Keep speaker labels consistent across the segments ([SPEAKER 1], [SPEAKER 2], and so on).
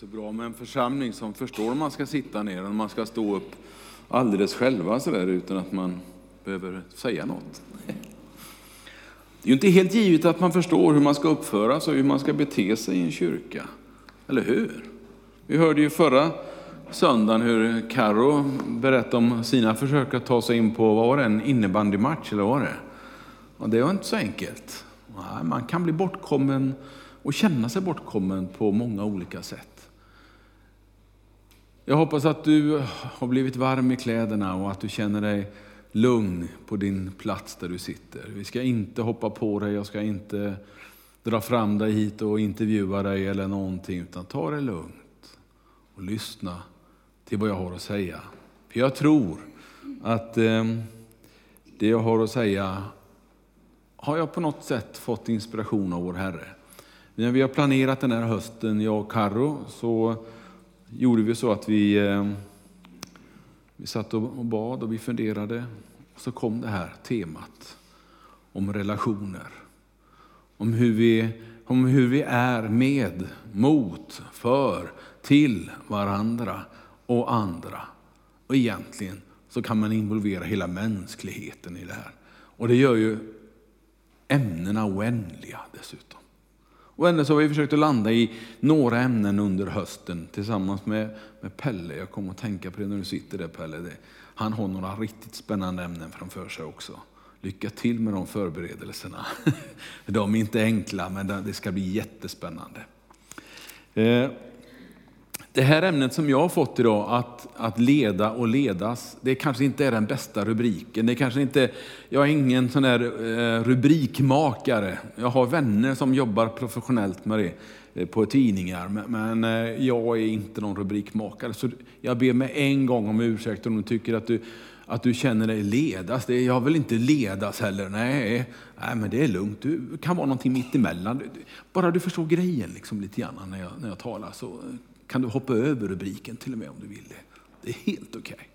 [SPEAKER 1] Så bra med en församling som förstår om man ska sitta ner och man ska stå upp alldeles själva så där utan att man behöver säga något. Det är ju inte helt givet att man förstår hur man ska uppföra sig och hur man ska bete sig i en kyrka. Eller hur? Vi hörde ju förra söndagen hur Karo berättade om sina försök att ta sig in på, vad var det, en innebandymatch eller vad var det? Och det var inte så enkelt. Man kan bli bortkommen och känna sig bortkommen på många olika sätt. Jag hoppas att du har blivit varm i kläderna och att du känner dig lugn på din plats där du sitter. Vi ska inte hoppa på dig, jag ska inte dra fram dig hit och intervjua dig eller någonting, utan ta det lugnt och lyssna till vad jag har att säga. För jag tror att eh, det jag har att säga har jag på något sätt fått inspiration av vår Herre. När vi har planerat den här hösten, jag och Karo, så gjorde vi så att vi, eh, vi satt och bad och vi funderade. Och så kom det här temat om relationer. Om hur vi, om hur vi är med, mot, för, till varandra och andra. Och egentligen så kan man involvera hela mänskligheten i det här. Och det gör ju ämnena oändliga dessutom. Och ändå så har vi försökt att landa i några ämnen under hösten tillsammans med, med Pelle. Jag kommer att tänka på det när du sitter där Pelle. Det, han har några riktigt spännande ämnen framför sig också. Lycka till med de förberedelserna. De är inte enkla men det ska bli jättespännande. Eh, det här ämnet som jag har fått idag, att, att leda och ledas, det kanske inte är den bästa rubriken. Det kanske inte, jag är ingen sån där eh, rubrikmakare. Jag har vänner som jobbar professionellt med det eh, på tidningar, men, men eh, jag är inte någon rubrikmakare. Så jag ber med en gång om ursäkt om du tycker att du, att du känner dig ledas. Det, jag vill inte ledas heller. Nej, nej, men det är lugnt. Du kan vara någonting mittemellan. Bara du förstår grejen liksom lite grann när jag, när jag talar så kan du hoppa över rubriken till och med om du vill det. Det är helt okej. Okay.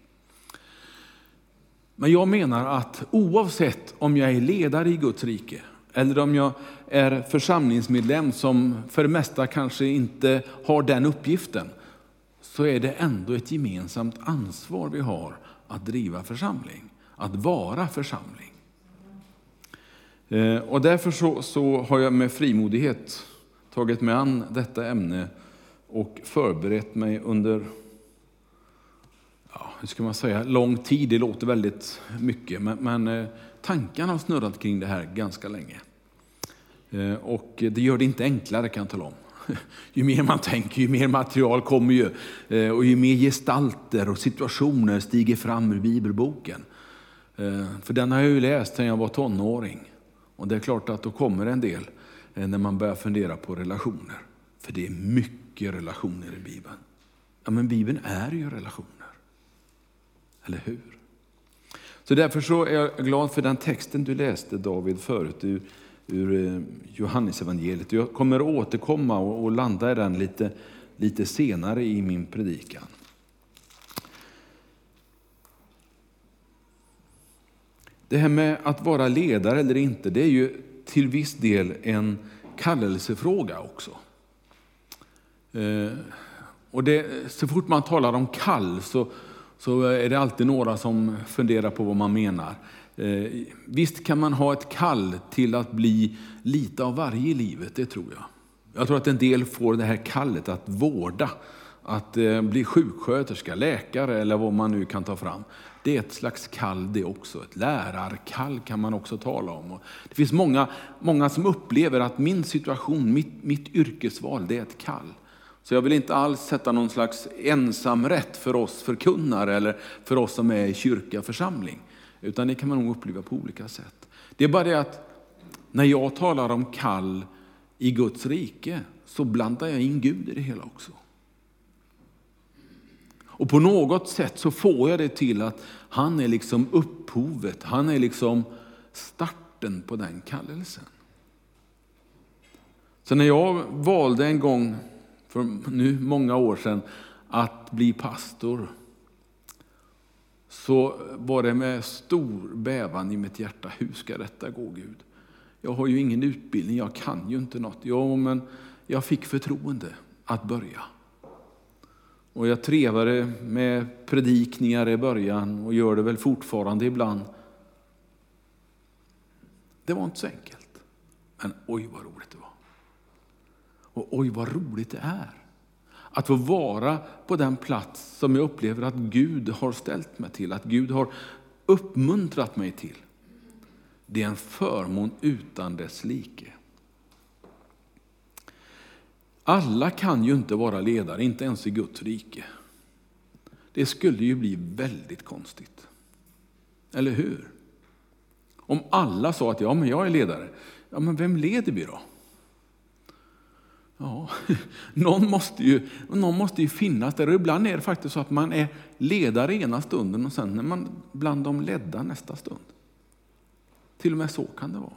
[SPEAKER 1] Men jag menar att oavsett om jag är ledare i Guds rike eller om jag är församlingsmedlem som för det mesta kanske inte har den uppgiften, så är det ändå ett gemensamt ansvar vi har att driva församling, att vara församling. Eh, och därför så, så har jag med frimodighet tagit mig an detta ämne och förberett mig under, ja, hur ska man säga, lång tid. Det låter väldigt mycket, men, men eh, tankarna har snurrat kring det här ganska länge. Eh, och det gör det inte enklare kan jag tala om. Ju mer man tänker, ju mer material kommer ju. Eh, och ju mer gestalter och situationer stiger fram ur bibelboken. För den har jag ju läst sedan jag var tonåring. Och det är klart att då kommer en del när man börjar fundera på relationer. För det är mycket mycket relationer i Bibeln. Ja, men Bibeln är ju relationer. Eller hur? Så därför så är jag glad för den texten du läste David förut ur, ur eh, Johannesevangeliet. Jag kommer att återkomma och, och landa i den lite, lite senare i min predikan. Det här med att vara ledare eller inte, det är ju till viss del en kallelsefråga också. Eh, och det, så fort man talar om kall så, så är det alltid några som funderar på vad man menar. Eh, visst kan man ha ett kall till att bli lite av varje i livet, det tror jag. Jag tror att en del får det här kallet att vårda, att eh, bli sjuksköterska, läkare eller vad man nu kan ta fram. Det är ett slags kall det också. Ett lärarkall kan man också tala om. Det finns många, många som upplever att min situation, mitt, mitt yrkesval, det är ett kall. Så jag vill inte alls sätta någon slags ensamrätt för oss förkunnare eller för oss som är i kyrka församling. Utan det kan man nog uppleva på olika sätt. Det är bara det att när jag talar om kall i Guds rike så blandar jag in Gud i det hela också. Och på något sätt så får jag det till att han är liksom upphovet, han är liksom starten på den kallelsen. Så när jag valde en gång för nu många år sedan att bli pastor så var det med stor bävan i mitt hjärta. Hur ska detta gå Gud? Jag har ju ingen utbildning, jag kan ju inte något. Ja, men jag fick förtroende att börja. Och jag trevade med predikningar i början och gör det väl fortfarande ibland. Det var inte så enkelt. Men oj vad roligt det var. Och oj vad roligt det är. Att få vara på den plats som jag upplever att Gud har ställt mig till, att Gud har uppmuntrat mig till. Det är en förmån utan dess like. Alla kan ju inte vara ledare, inte ens i Guds rike. Det skulle ju bli väldigt konstigt. Eller hur? Om alla sa att ja, men jag är ledare, ja, men vem leder vi då? Ja, någon måste, ju, någon måste ju finnas där. Och ibland är det faktiskt så att man är ledare ena stunden och sen är man bland de ledda nästa stund. Till och med så kan det vara.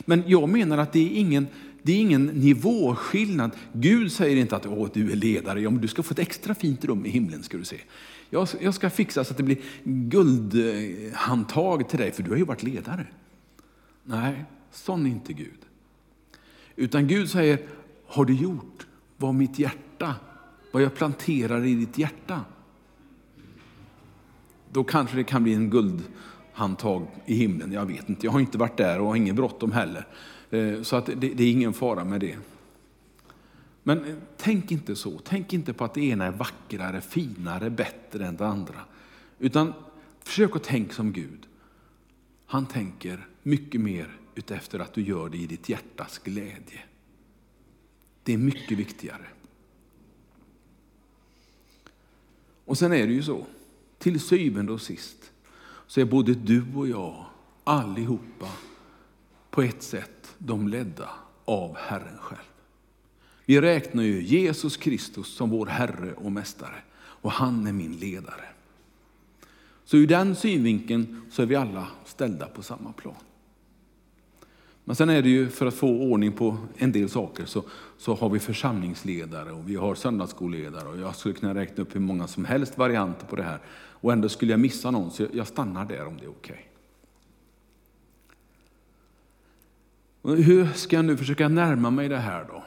[SPEAKER 1] Men jag menar att det är ingen, det är ingen nivåskillnad. Gud säger inte att Åh, du är ledare, ja, men du ska få ett extra fint rum i himlen. ska du se. Jag, jag ska fixa så att det blir guldhandtag till dig, för du har ju varit ledare. Nej, sån är inte Gud. Utan Gud säger, har du gjort vad mitt hjärta, vad jag planterar i ditt hjärta? Då kanske det kan bli en guldhandtag i himlen. Jag vet inte, jag har inte varit där och har ingen bråttom heller. Eh, så att det, det är ingen fara med det. Men eh, tänk inte så. Tänk inte på att det ena är vackrare, finare, bättre än det andra. Utan försök att tänka som Gud. Han tänker mycket mer utefter att du gör det i ditt hjärtas glädje. Det är mycket viktigare. Och sen är det ju så, till syvende och sist, så är både du och jag, allihopa, på ett sätt de ledda av Herren själv. Vi räknar ju Jesus Kristus som vår Herre och Mästare och han är min ledare. Så ur den synvinkeln så är vi alla ställda på samma plan. Men sen är det ju för att få ordning på en del saker så, så har vi församlingsledare och vi har söndagsskolledare och jag skulle kunna räkna upp hur många som helst varianter på det här. Och ändå skulle jag missa någon så jag stannar där om det är okej. Okay. Hur ska jag nu försöka närma mig det här då?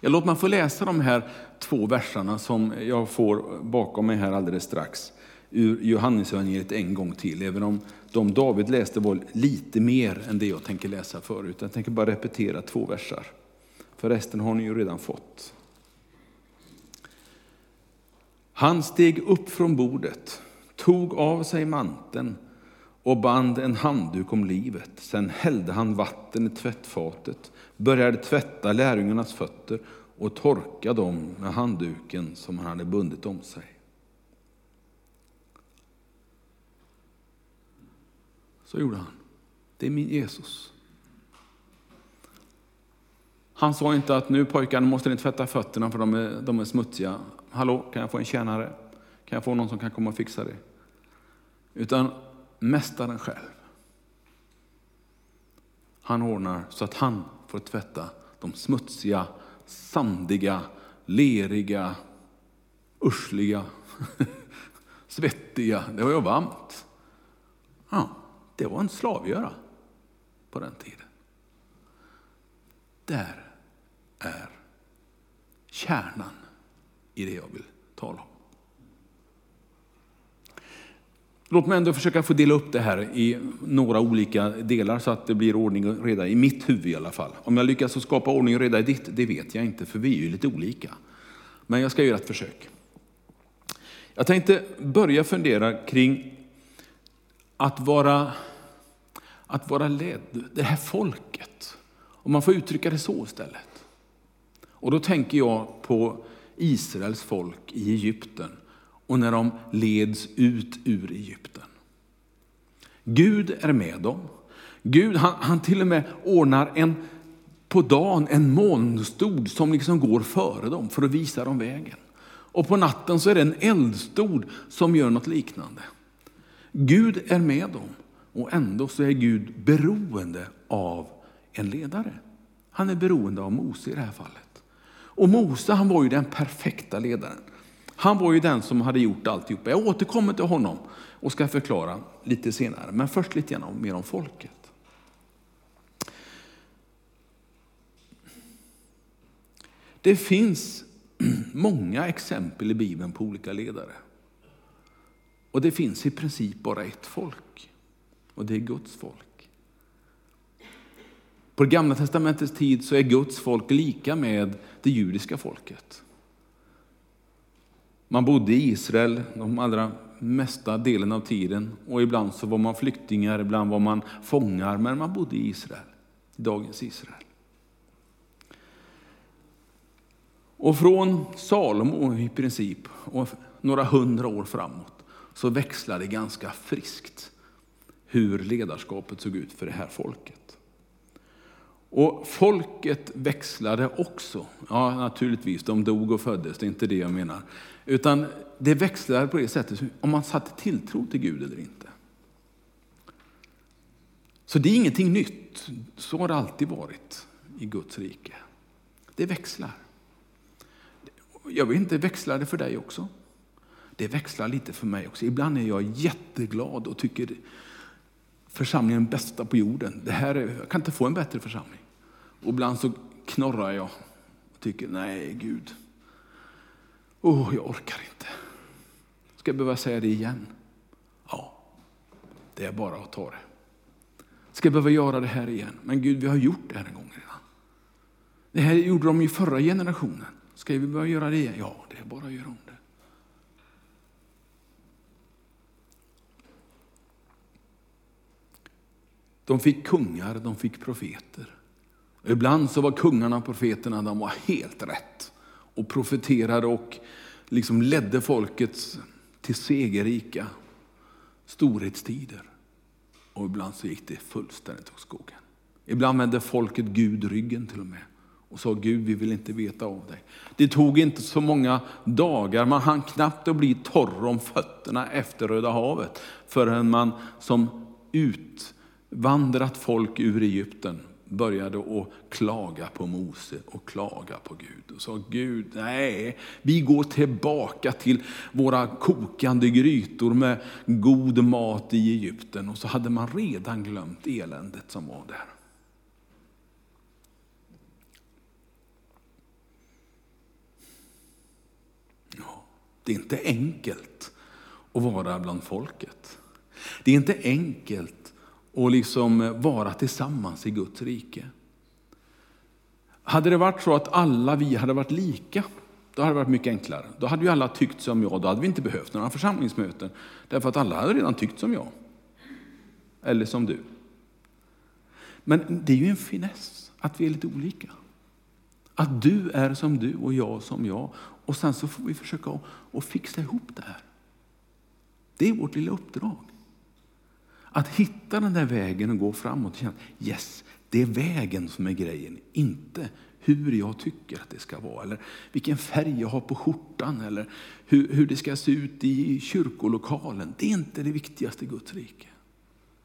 [SPEAKER 1] Jag låt mig få läsa de här två verserna som jag får bakom mig här alldeles strax ur Johannesevangeliet en gång till, även om de David läste var lite mer än det jag tänker läsa förut. Jag tänker bara repetera två versar, för resten har ni ju redan fått. Han steg upp från bordet, tog av sig manteln och band en handduk om livet. Sen hällde han vatten i tvättfatet, började tvätta lärjungarnas fötter och torka dem med handduken som han hade bundit om sig. Så gjorde han. Det är min Jesus. Han sa inte att nu pojkarna måste ni tvätta fötterna för de är, de är smutsiga. Hallå, kan jag få en tjänare? Kan jag få någon som kan komma och fixa det? Utan mästaren själv. Han ordnar så att han får tvätta de smutsiga, sandiga, leriga, ursliga, svettiga. Det var ju varmt. Ja. Det var en slavgöra på den tiden. Där är kärnan i det jag vill tala om. Låt mig ändå försöka få dela upp det här i några olika delar så att det blir ordning och reda i mitt huvud i alla fall. Om jag lyckas skapa ordning och reda i ditt, det vet jag inte, för vi är ju lite olika. Men jag ska göra ett försök. Jag tänkte börja fundera kring att vara att vara ledd, det här folket. Om man får uttrycka det så istället. Och då tänker jag på Israels folk i Egypten och när de leds ut ur Egypten. Gud är med dem. Gud han, han till och med ordnar en, på dagen en molnstod som liksom går före dem för att visa dem vägen. Och på natten så är det en eldstod som gör något liknande. Gud är med dem. Och ändå så är Gud beroende av en ledare. Han är beroende av Mose i det här fallet. Och Mose han var ju den perfekta ledaren. Han var ju den som hade gjort alltihopa. Jag återkommer till honom och ska förklara lite senare. Men först lite grann mer om folket. Det finns många exempel i Bibeln på olika ledare. Och det finns i princip bara ett folk. Och det är Guds folk. På det gamla testamentets tid så är Guds folk lika med det judiska folket. Man bodde i Israel de allra mesta delen av tiden och ibland så var man flyktingar, ibland var man fångar, men man bodde i Israel, i dagens Israel. Och från Salomo i princip, och några hundra år framåt, så växlar det ganska friskt hur ledarskapet såg ut för det här folket. Och folket växlade också. Ja, naturligtvis, de dog och föddes, det är inte det jag menar. Utan det växlade på det sättet om man satte tilltro till Gud eller inte. Så det är ingenting nytt. Så har det alltid varit i Guds rike. Det växlar. Jag vet inte, växlar det för dig också? Det växlar lite för mig också. Ibland är jag jätteglad och tycker församlingen bästa på jorden. Det här är, jag kan inte få en bättre församling. Och ibland så knorrar jag och tycker, nej Gud, oh, jag orkar inte. Ska jag behöva säga det igen? Ja, det är bara att ta det. Ska jag behöva göra det här igen? Men Gud, vi har gjort det här en gång redan. Det här gjorde de ju förra generationen. Ska vi behöva göra det igen? Ja, det är bara att göra om det. De fick kungar, de fick profeter. Ibland så var kungarna och profeterna de var helt rätt och profeterade och liksom ledde folket till segerrika storhetstider. Och ibland så gick det fullständigt åt skogen. Ibland vände folket Gud ryggen till och med och sa Gud, vi vill inte veta av dig. Det tog inte så många dagar, man hann knappt att bli torr om fötterna efter Röda havet förrän man som ut Vandrat folk ur Egypten började att klaga på Mose och klaga på Gud. Och sa Gud, nej, vi går tillbaka till våra kokande grytor med god mat i Egypten. Och så hade man redan glömt eländet som var där. Ja, det är inte enkelt att vara bland folket. Det är inte enkelt och liksom eh, vara tillsammans i Guds rike. Hade det varit så att alla vi hade varit lika, då hade det varit mycket enklare. Då hade ju alla tyckt som jag, då hade vi inte behövt några församlingsmöten. Därför att alla hade redan tyckt som jag. Eller som du. Men det är ju en finess att vi är lite olika. Att du är som du och jag som jag. Och sen så får vi försöka att fixa ihop det här. Det är vårt lilla uppdrag. Att hitta den där vägen och gå framåt och känna yes, det är vägen som är grejen, inte hur jag tycker att det ska vara, eller vilken färg jag har på skjortan, eller hur, hur det ska se ut i kyrkolokalen. Det är inte det viktigaste i Guds rike.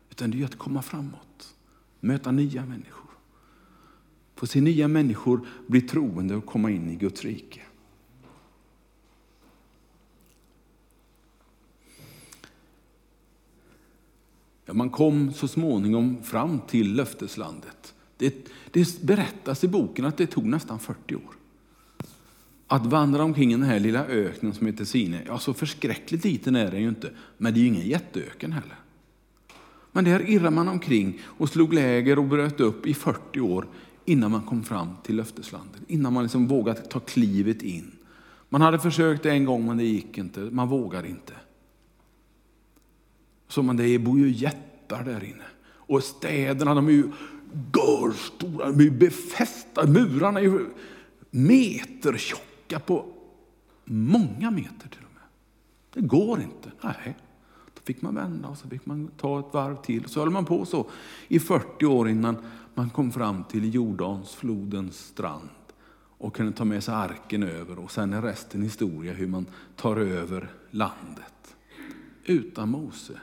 [SPEAKER 1] Utan det är att komma framåt, möta nya människor. Få se nya människor bli troende och komma in i Guds rike. Ja, man kom så småningom fram till löfteslandet. Det, det berättas i boken att det tog nästan 40 år. Att vandra omkring i den här lilla öknen som heter Sine, ja så förskräckligt liten är den ju inte, men det är ju ingen jätteöken heller. Men där irrade man omkring och slog läger och bröt upp i 40 år innan man kom fram till löfteslandet, innan man liksom vågat ta klivet in. Man hade försökt en gång men det gick inte, man vågade inte. Som man, det bor ju jättar där inne. Och städerna de är ju görstora, de är befästa. Murarna är ju meter tjocka på många meter till och med. Det går inte. Nej. Då fick man vända och så fick man ta ett varv till. Så höll man på så i 40 år innan man kom fram till Jordansflodens strand och kunde ta med sig arken över och sen är resten historia hur man tar över landet. Utan Mose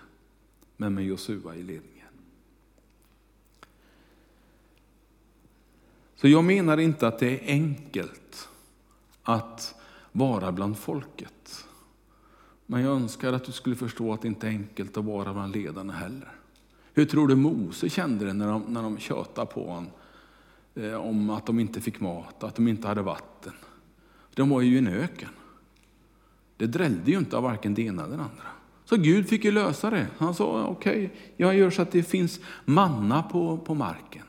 [SPEAKER 1] men med Josua i ledningen. Så jag menar inte att det är enkelt att vara bland folket. Men jag önskar att du skulle förstå att det inte är enkelt att vara bland ledarna heller. Hur tror du Mose kände det när de, när de tjötade på honom eh, om att de inte fick mat, att de inte hade vatten? De var ju i en öken. Det drällde ju inte av varken det ena eller det andra. Så Gud fick ju lösa det. Han sa, okej, okay, jag gör så att det finns manna på, på marken.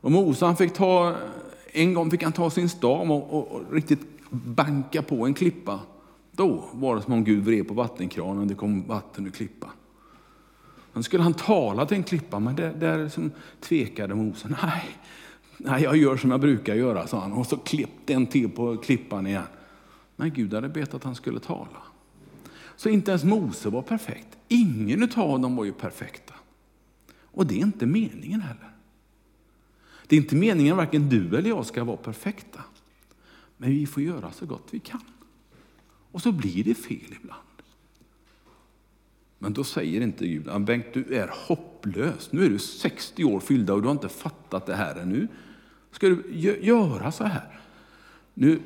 [SPEAKER 1] Och Mose han fick ta, en gång fick han ta sin stav och, och, och riktigt banka på en klippa. Då var det som om Gud vred på vattenkranen det kom vatten ur klippan. Sen skulle han tala till en klippa, men där, där som tvekade Mose. Nej, nej, jag gör som jag brukar göra, sa han. Och så klippte en till på klippan igen. Men Gud hade bett att han skulle tala. Så inte ens Mose var perfekt. Ingen av dem var ju perfekta. Och det är inte meningen heller. Det är inte meningen att varken du eller jag ska vara perfekta. Men vi får göra så gott vi kan. Och så blir det fel ibland. Men då säger inte Gud, Bengt du är hopplös. Nu är du 60 år fyllda och du har inte fattat det här ännu. Ska du göra så här? Nu,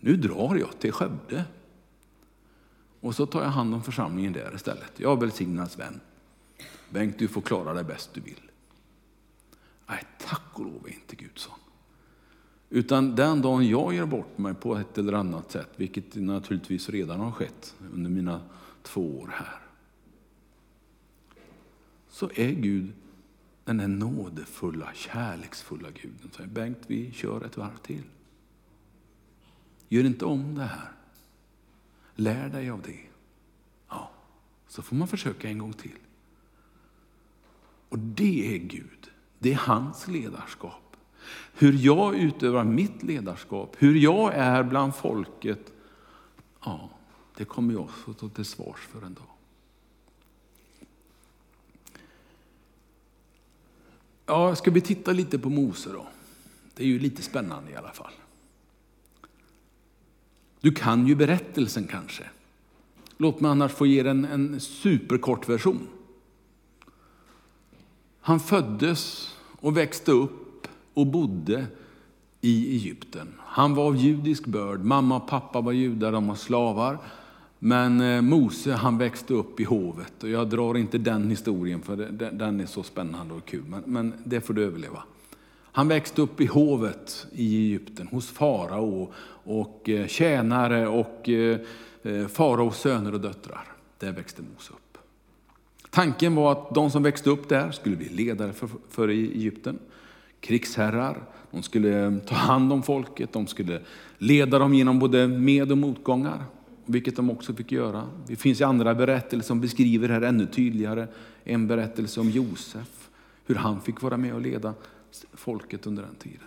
[SPEAKER 1] nu drar jag till Skövde. Och så tar jag hand om församlingen där istället. Jag välsignar Sven. Bengt, du får klara dig bäst du vill. Nej, tack och lov är inte Gud sån. Utan den dagen jag gör bort mig på ett eller annat sätt, vilket naturligtvis redan har skett under mina två år här, så är Gud den där nådefulla, kärleksfulla Guden. Säger Bengt, vi kör ett varv till. Gör inte om det här. Lär dig av det. Ja, så får man försöka en gång till. Och det är Gud. Det är hans ledarskap. Hur jag utövar mitt ledarskap, hur jag är bland folket, ja, det kommer jag få ta till svars för en dag. Ja, ska vi titta lite på Mose då? Det är ju lite spännande i alla fall. Du kan ju berättelsen kanske. Låt mig annars få ge en, en superkort version. Han föddes och växte upp och bodde i Egypten. Han var av judisk börd. Mamma och pappa var judar, de var slavar. Men eh, Mose han växte upp i hovet. Och jag drar inte den historien för den är så spännande och kul. Men, men det får du överleva. Han växte upp i hovet i Egypten hos farao och eh, tjänare och eh, eh, faraos söner och döttrar. Där växte Mose upp. Tanken var att de som växte upp där skulle bli ledare för, för Egypten. Krigsherrar, de skulle ta hand om folket, de skulle leda dem genom både med och motgångar vilket de också fick göra. Det finns andra berättelser som beskriver det här ännu tydligare. En berättelse om Josef, hur han fick vara med och leda folket under den tiden.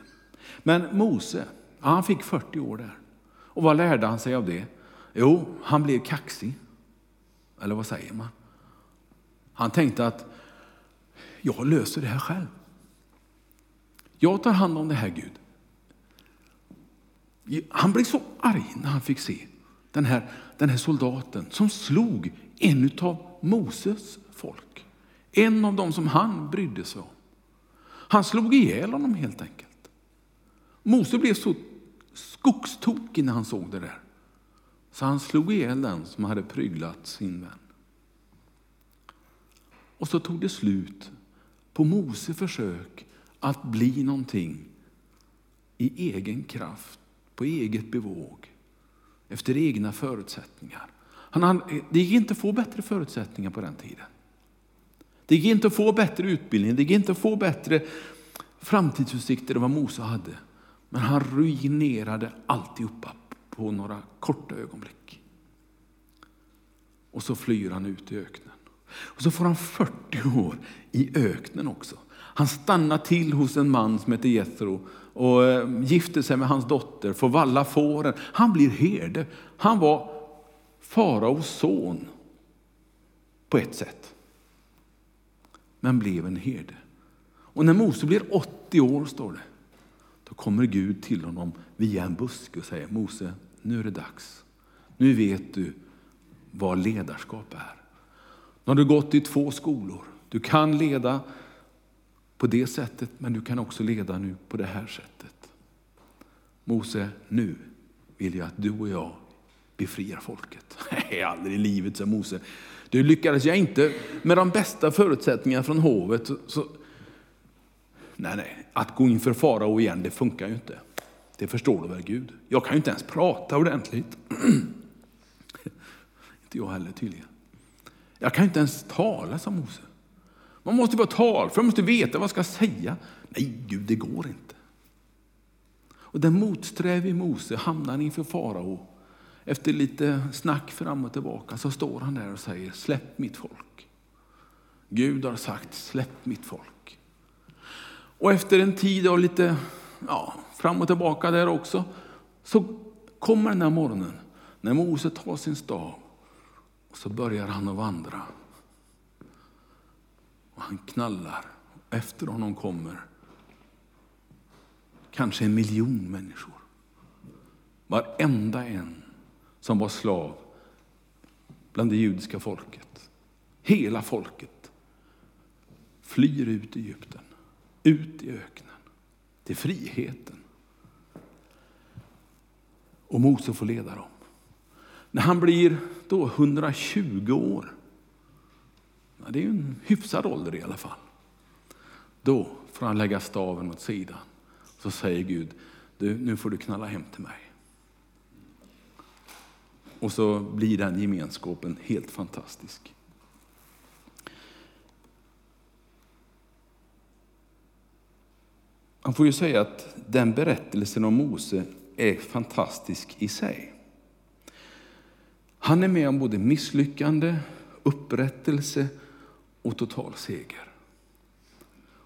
[SPEAKER 1] Men Mose, han fick 40 år där. Och vad lärde han sig av det? Jo, han blev kaxig. Eller vad säger man? Han tänkte att jag löser det här själv. Jag tar hand om det här Gud. Han blev så arg när han fick se den här, den här soldaten som slog en av Moses folk. En av dem som han brydde sig om. Han slog ihjäl honom helt enkelt. Mose blev så skogstokig när han såg det där. Så han slog ihjäl den som hade pryglat sin vän. Och så tog det slut på Mose försök att bli någonting i egen kraft, på eget bevåg efter egna förutsättningar. Han, det gick inte att få bättre förutsättningar på den tiden. Det gick inte att få bättre utbildning, det gick inte att få bättre framtidsutsikter än vad Mose hade. Men han ruinerade alltihopa på några korta ögonblick. Och så flyr han ut i öknen. Och så får han 40 år i öknen också. Han stannar till hos en man som heter Jethro och eh, gifter sig med hans dotter, får valla fåren. Han blir herde. Han var faraos son på ett sätt. Men blev en herde. Och när Mose blir 80 år, står det, då kommer Gud till honom via en buske och säger Mose, nu är det dags. Nu vet du vad ledarskap är. Nu har du gått i två skolor. Du kan leda på det sättet, men du kan också leda nu på det här sättet. Mose, nu vill jag att du och jag befriar folket. Nej, aldrig i livet, sa Mose. Du lyckades jag inte med de bästa förutsättningarna från hovet. Så... Nej, nej, att gå inför farao igen, det funkar ju inte. Det förstår du väl Gud? Jag kan ju inte ens prata ordentligt. inte jag heller tydligen. Jag kan ju inte ens tala som Mose. Man måste vara tal, för man måste veta vad jag ska säga. Nej, Gud, det går inte. Och den motsträvige Mose hamnar inför farao. Efter lite snack fram och tillbaka så står han där och säger, släpp mitt folk. Gud har sagt, släpp mitt folk. Och efter en tid av lite ja, fram och tillbaka där också, så kommer den här morgonen när Mose tar sin stav och så börjar han att vandra. Och han knallar. Efter honom kommer kanske en miljon människor. Varenda en som var slav bland det judiska folket. Hela folket flyr ut i Egypten, ut i öknen, till friheten. Och Mose får leda dem. När han blir då 120 år, det är ju en hyfsad ålder i alla fall, då får han lägga staven åt sidan. Så säger Gud, du, nu får du knalla hem till mig. Och så blir den gemenskapen helt fantastisk. Man får ju säga att den berättelsen om Mose är fantastisk i sig. Han är med om både misslyckande, upprättelse och total seger.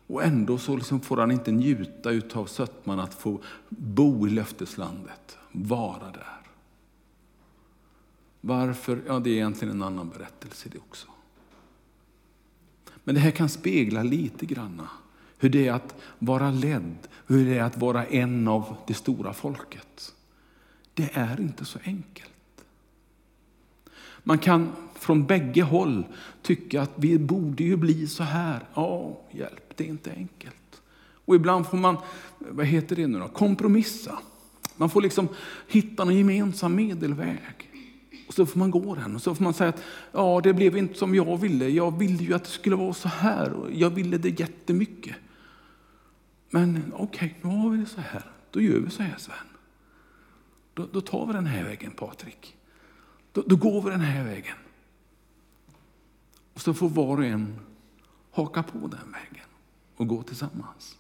[SPEAKER 1] Och ändå så liksom får han inte njuta av sötman att få bo i löfteslandet, vara där. Varför? Ja, det är egentligen en annan berättelse det också. Men det här kan spegla lite granna hur det är att vara ledd, hur det är att vara en av det stora folket. Det är inte så enkelt. Man kan från bägge håll tycka att vi borde ju bli så här. Ja, hjälp, det är inte enkelt. Och ibland får man, vad heter det nu då, kompromissa. Man får liksom hitta en gemensam medelväg. Och så får man gå den och så får man säga att ja, det blev inte som jag ville. Jag ville ju att det skulle vara så här och jag ville det jättemycket. Men okej, okay, nu har vi det så här. Då gör vi så här Sven. Då, då tar vi den här vägen Patrik. Då, då går vi den här vägen. Och så får var och en haka på den vägen och gå tillsammans.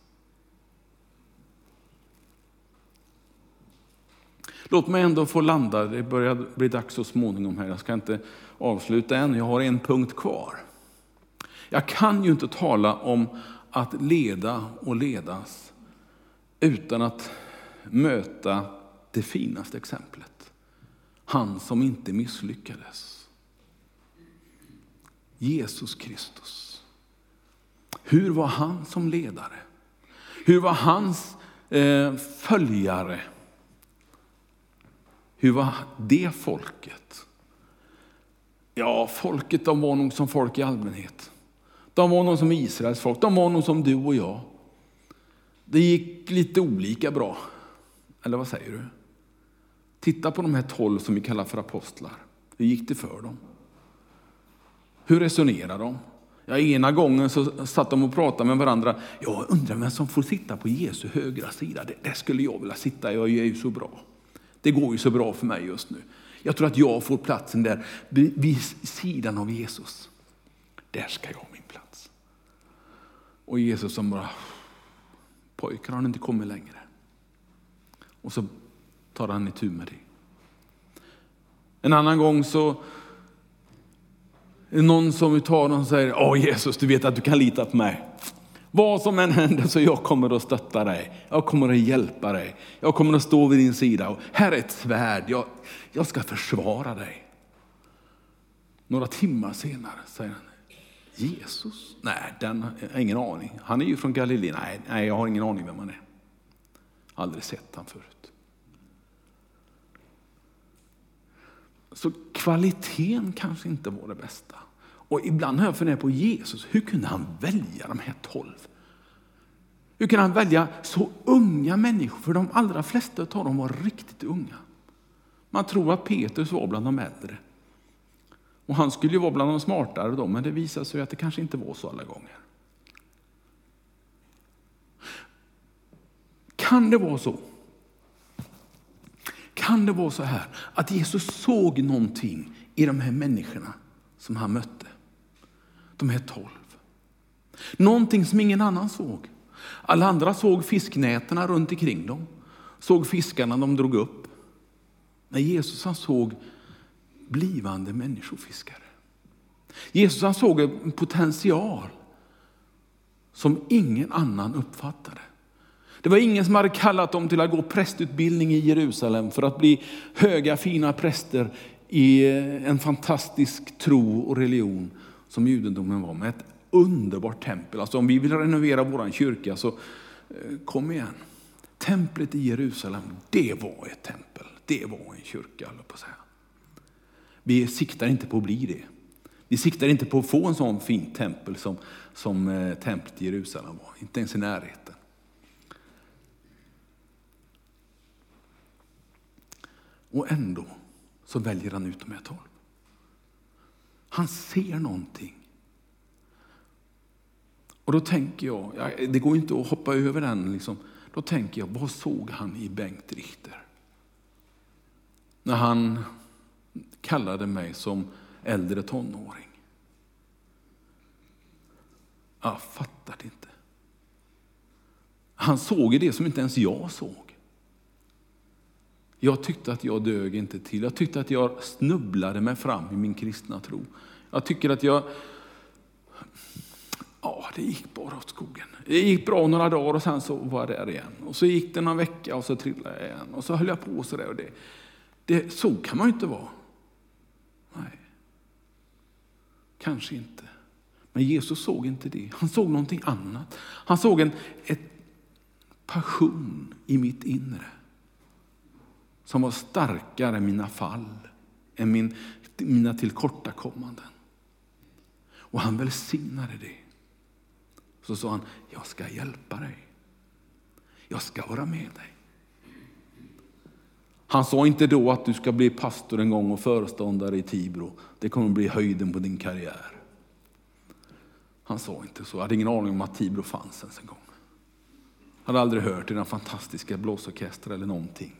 [SPEAKER 1] Låt mig ändå få landa, det börjar bli dags så småningom här. Jag ska inte avsluta än, jag har en punkt kvar. Jag kan ju inte tala om att leda och ledas utan att möta det finaste exemplet. Han som inte misslyckades. Jesus Kristus. Hur var han som ledare? Hur var hans eh, följare? Hur var det folket? Ja, folket de var nog som folk i allmänhet. De var nog som Israels folk, de var nog som du och jag. Det gick lite olika bra. Eller vad säger du? Titta på de här tolv som vi kallar för apostlar. Hur gick det för dem? Hur resonerade de? Ja, ena gången så satt de och pratade med varandra. Jag undrar vem som får sitta på Jesu högra sida. Det, det skulle jag vilja sitta, jag är ju så bra. Det går ju så bra för mig just nu. Jag tror att jag får platsen där vid sidan av Jesus. Där ska jag ha min plats. Och Jesus som bara, pojkar har ni inte kommit längre. Och så tar han itu med det. En annan gång så är det någon som tar och säger, Åh Jesus, du vet att du kan lita på mig. Vad som än händer så jag kommer att stötta dig. Jag kommer att hjälpa dig. Jag kommer att stå vid din sida. Och här är ett svärd. Jag, jag ska försvara dig. Några timmar senare säger han, Jesus? Nej, den har ingen aning. Han är ju från Galileen. Nej, nej, jag har ingen aning vem han är. Aldrig sett han förut. Så kvaliteten kanske inte var det bästa. Och ibland har jag funderat på Jesus, hur kunde han välja de här tolv? Hur kunde han välja så unga människor? För de allra flesta av dem var riktigt unga. Man tror att Petrus var bland de äldre. Och han skulle ju vara bland de smartare då, men det visade sig att det kanske inte var så alla gånger. Kan det vara så kan det vara så här att Jesus såg någonting i de här människorna som han mötte? De här tolv. Någonting som ingen annan såg. Alla andra såg fisknätena runt omkring dem, såg fiskarna de drog upp. Men Jesus han såg blivande människofiskare. Jesus han såg en potential som ingen annan uppfattade. Det var ingen som hade kallat dem till att gå prästutbildning i Jerusalem för att bli höga fina präster i eh, en fantastisk tro och religion som judendomen var med ett underbart tempel. Alltså om vi vill renovera vår kyrka så eh, kom igen. Templet i Jerusalem, det var ett tempel. Det var en kyrka, på att säga. Vi siktar inte på att bli det. Vi siktar inte på att få en sån fin tempel som, som eh, templet i Jerusalem var, inte ens i närheten. Och ändå så väljer han ut de här tolv. Han ser någonting. Och då tänker jag, det går inte att hoppa över den, liksom. då tänker jag, vad såg han i Bengt Richter? När han kallade mig som äldre tonåring. Jag fattade inte. Han såg det som inte ens jag såg. Jag tyckte att jag dög inte till. Jag tyckte att jag snubblade mig fram i min kristna tro. Jag tycker att jag... Ja, det gick bara åt skogen. Det gick bra några dagar och sen så var jag där igen. Och så gick det någon vecka och så trillade jag igen. Och så höll jag på så där. Och det, det, så kan man ju inte vara. Nej, kanske inte. Men Jesus såg inte det. Han såg någonting annat. Han såg en ett passion i mitt inre som var starkare än mina fall, än min, mina tillkortakommanden. Och han välsignade det. Så sa han, jag ska hjälpa dig. Jag ska vara med dig. Han sa inte då att du ska bli pastor en gång och föreståndare i Tibro. Det kommer att bli höjden på din karriär. Han sa inte så. Jag hade ingen aning om att Tibro fanns ens en gång. Jag hade aldrig hört i den fantastiska blåsorkestern eller någonting.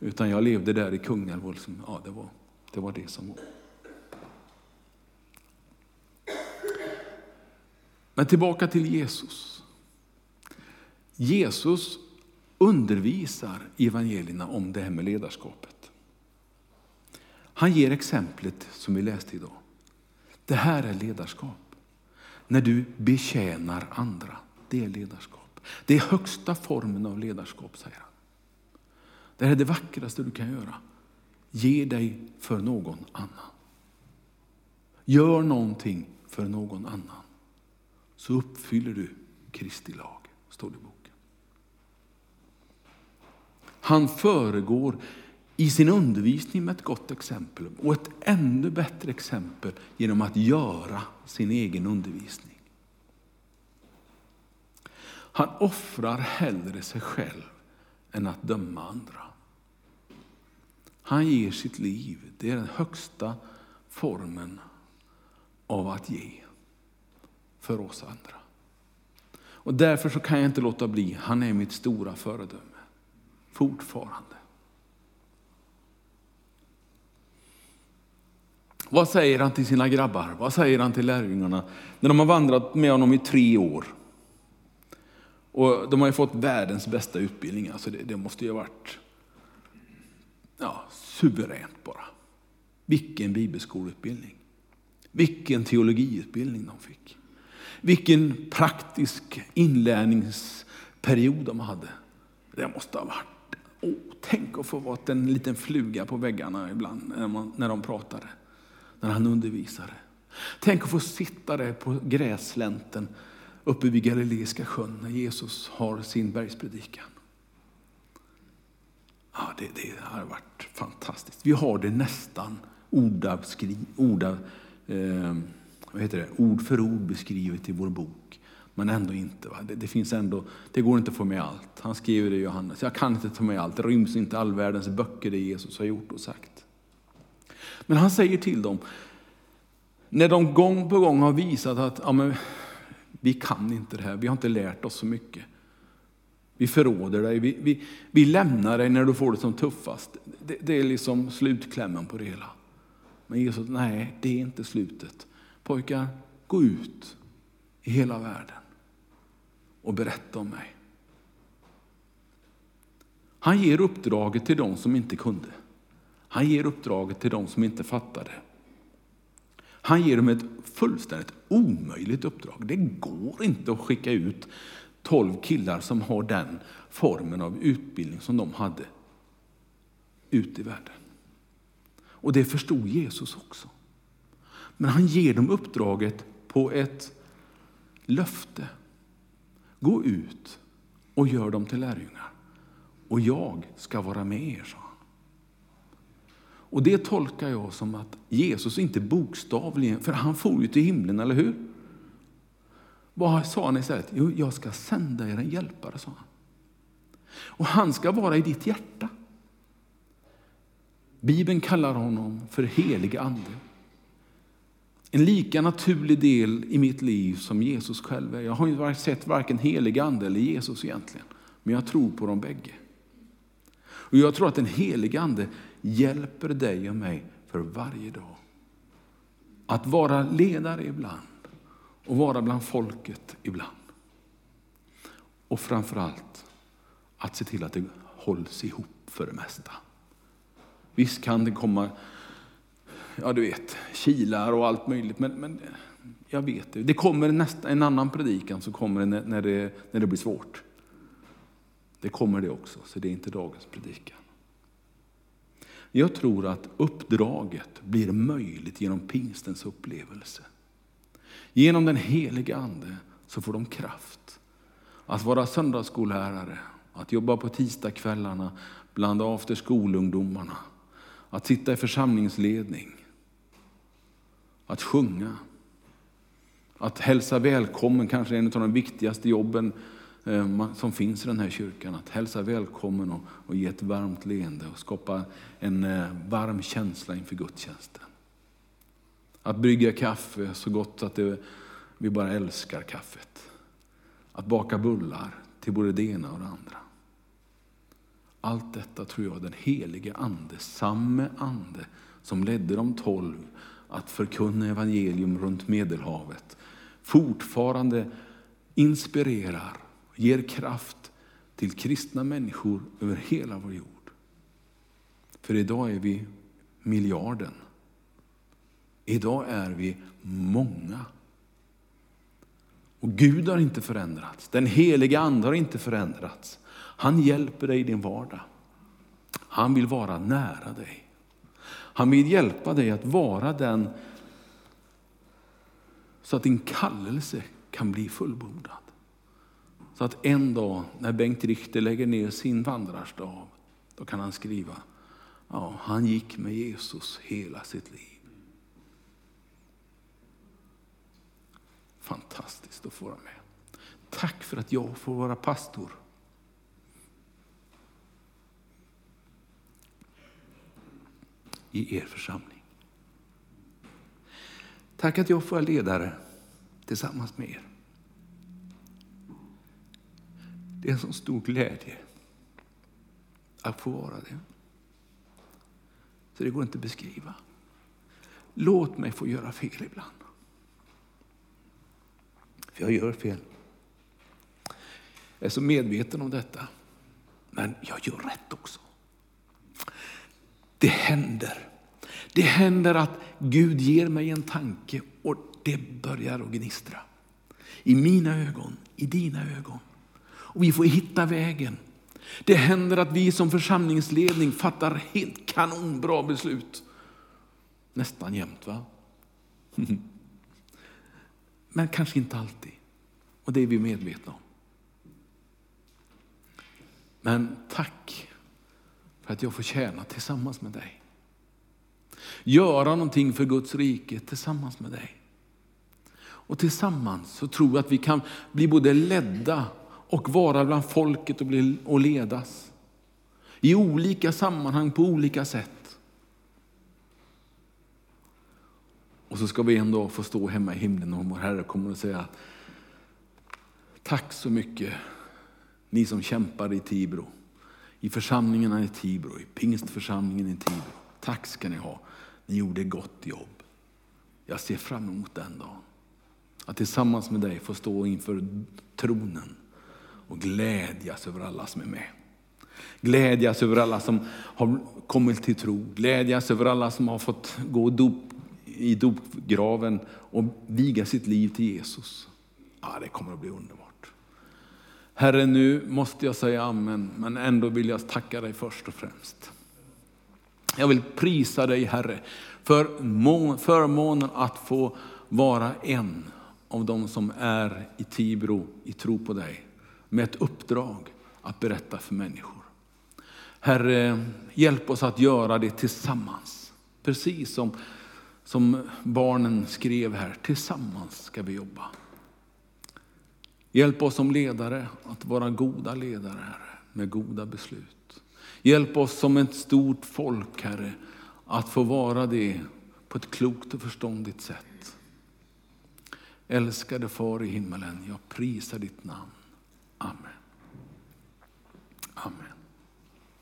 [SPEAKER 1] Utan jag levde där i Kungälv liksom, ja, det, var, det var det som var. Men tillbaka till Jesus. Jesus undervisar i evangelierna om det här med ledarskapet. Han ger exemplet som vi läste idag. Det här är ledarskap. När du betjänar andra, det är ledarskap. Det är högsta formen av ledarskap, säger han. Det här är det vackraste du kan göra. Ge dig för någon annan. Gör någonting för någon annan. Så uppfyller du Kristi lag, står det i boken. Han föregår i sin undervisning med ett gott exempel och ett ännu bättre exempel genom att göra sin egen undervisning. Han offrar hellre sig själv än att döma andra. Han ger sitt liv. Det är den högsta formen av att ge för oss andra. Och därför så kan jag inte låta bli. Han är mitt stora föredöme. Fortfarande. Vad säger han till sina grabbar? Vad säger han till lärjungarna när de har vandrat med honom i tre år? Och de har ju fått världens bästa utbildning, alltså det, det måste ju ha varit ja, suveränt bara. Vilken bibelskoleutbildning. Vilken teologiutbildning de fick. Vilken praktisk inlärningsperiod de hade. Det måste ha varit, oh, tänk att få vara en liten fluga på väggarna ibland när, man, när de pratade, när han undervisade. Tänk att få sitta där på gräslänten uppe vid Galileiska sjön när Jesus har sin bergspredikan. Ja, det, det har varit fantastiskt. Vi har det nästan ordavskri, ordav, eh, vad heter det? ord för ord beskrivet i vår bok. Men ändå inte. Va? Det, det, finns ändå, det går inte att få med allt. Han skriver det i Johannes. Jag kan inte ta med allt. Det ryms inte all världens böcker det Jesus har gjort och sagt. Men han säger till dem, när de gång på gång har visat att ja, men, vi kan inte det här, vi har inte lärt oss så mycket. Vi förråder dig, vi, vi, vi lämnar dig när du får det som tuffast. Det, det är liksom slutklämmen på det hela. Men Jesus, nej, det är inte slutet. Pojkar, gå ut i hela världen och berätta om mig. Han ger uppdraget till de som inte kunde. Han ger uppdraget till de som inte fattade. Han ger dem ett fullständigt omöjligt uppdrag. Det går inte att skicka ut tolv killar som har den formen av utbildning som de hade ute i världen. Och det förstod Jesus också. Men han ger dem uppdraget på ett löfte. Gå ut och gör dem till lärjungar. Och jag ska vara med er, sa han. Och det tolkar jag som att Jesus inte bokstavligen, för han for ju till himlen, eller hur? Vad sa han istället? Jo, jag ska sända er en hjälpare, sa han. Och han ska vara i ditt hjärta. Bibeln kallar honom för helig ande. En lika naturlig del i mitt liv som Jesus själv är. Jag har inte sett varken helig ande eller Jesus egentligen, men jag tror på dem bägge. Och jag tror att den helige ande hjälper dig och mig för varje dag. Att vara ledare ibland och vara bland folket ibland. Och framförallt att se till att det hålls ihop för det mesta. Visst kan det komma, ja du vet, kilar och allt möjligt, men, men jag vet det. Det kommer nästa, en annan predikan så kommer det när, det när det blir svårt. Det kommer det också, så det är inte dagens predikan. Jag tror att uppdraget blir möjligt genom pingstens upplevelse. Genom den heliga Ande så får de kraft att vara söndagsskollärare, att jobba på tisdagskvällarna bland afterskolungdomarna, att sitta i församlingsledning, att sjunga, att hälsa välkommen, kanske en av de viktigaste jobben eh, som finns i den här kyrkan. Att hälsa välkommen och, och ge ett varmt leende och skapa en eh, varm känsla inför gudstjänsten. Att brygga kaffe så gott att det, vi bara älskar kaffet. Att baka bullar till både det ena och det andra. Allt detta tror jag den helige ande, samme ande som ledde de tolv att förkunna evangelium runt Medelhavet, fortfarande inspirerar ger kraft till kristna människor över hela vår jord. För idag är vi miljarden. Idag är vi många. Och Gud har inte förändrats. Den heliga Ande har inte förändrats. Han hjälper dig i din vardag. Han vill vara nära dig. Han vill hjälpa dig att vara den så att din kallelse kan bli fullbordad. Så att en dag när Bengt Richter lägger ner sin vandrarstav, då kan han skriva, ja, han gick med Jesus hela sitt liv. Fantastiskt att få vara med. Tack för att jag får vara pastor. i er församling. Tack att jag får vara ledare tillsammans med er. Det är en så stor glädje att få vara det. Så det går inte att beskriva. Låt mig få göra fel ibland. För jag gör fel. Jag är så medveten om detta. Men jag gör rätt också. Det händer. Det händer att Gud ger mig en tanke och det börjar att gnistra. I mina ögon, i dina ögon. Och vi får hitta vägen. Det händer att vi som församlingsledning fattar helt kanonbra beslut. Nästan jämt va? Men kanske inte alltid. Och det är vi medvetna om. Men tack för att jag får tjäna tillsammans med dig. Göra någonting för Guds rike tillsammans med dig. Och tillsammans så tror jag att vi kan bli både ledda och vara bland folket och, bli, och ledas. I olika sammanhang på olika sätt. Och så ska vi en dag få stå hemma i himlen och vår Herre kommer att säga Tack så mycket Ni som kämpar i Tibro, i församlingarna i Tibro, i pingstförsamlingen i Tibro. Tack ska ni ha. Ni gjorde gott jobb. Jag ser fram emot den dagen. Att tillsammans med dig få stå inför tronen och glädjas över alla som är med. Glädjas över alla som har kommit till tro. Glädjas över alla som har fått gå dop, i dopgraven och viga sitt liv till Jesus. Ja, det kommer att bli underbart. Herre, nu måste jag säga amen, men ändå vill jag tacka dig först och främst. Jag vill prisa dig Herre för förmånen att få vara en av de som är i Tibro i tro på dig. Med ett uppdrag att berätta för människor. Herre, hjälp oss att göra det tillsammans. Precis som, som barnen skrev här, tillsammans ska vi jobba. Hjälp oss som ledare att vara goda ledare, Herre, med goda beslut. Hjälp oss som ett stort folk, Herre, att få vara det på ett klokt och förståndigt sätt. Älskade Far i himmelen, jag prisar ditt namn. Amen. Amen.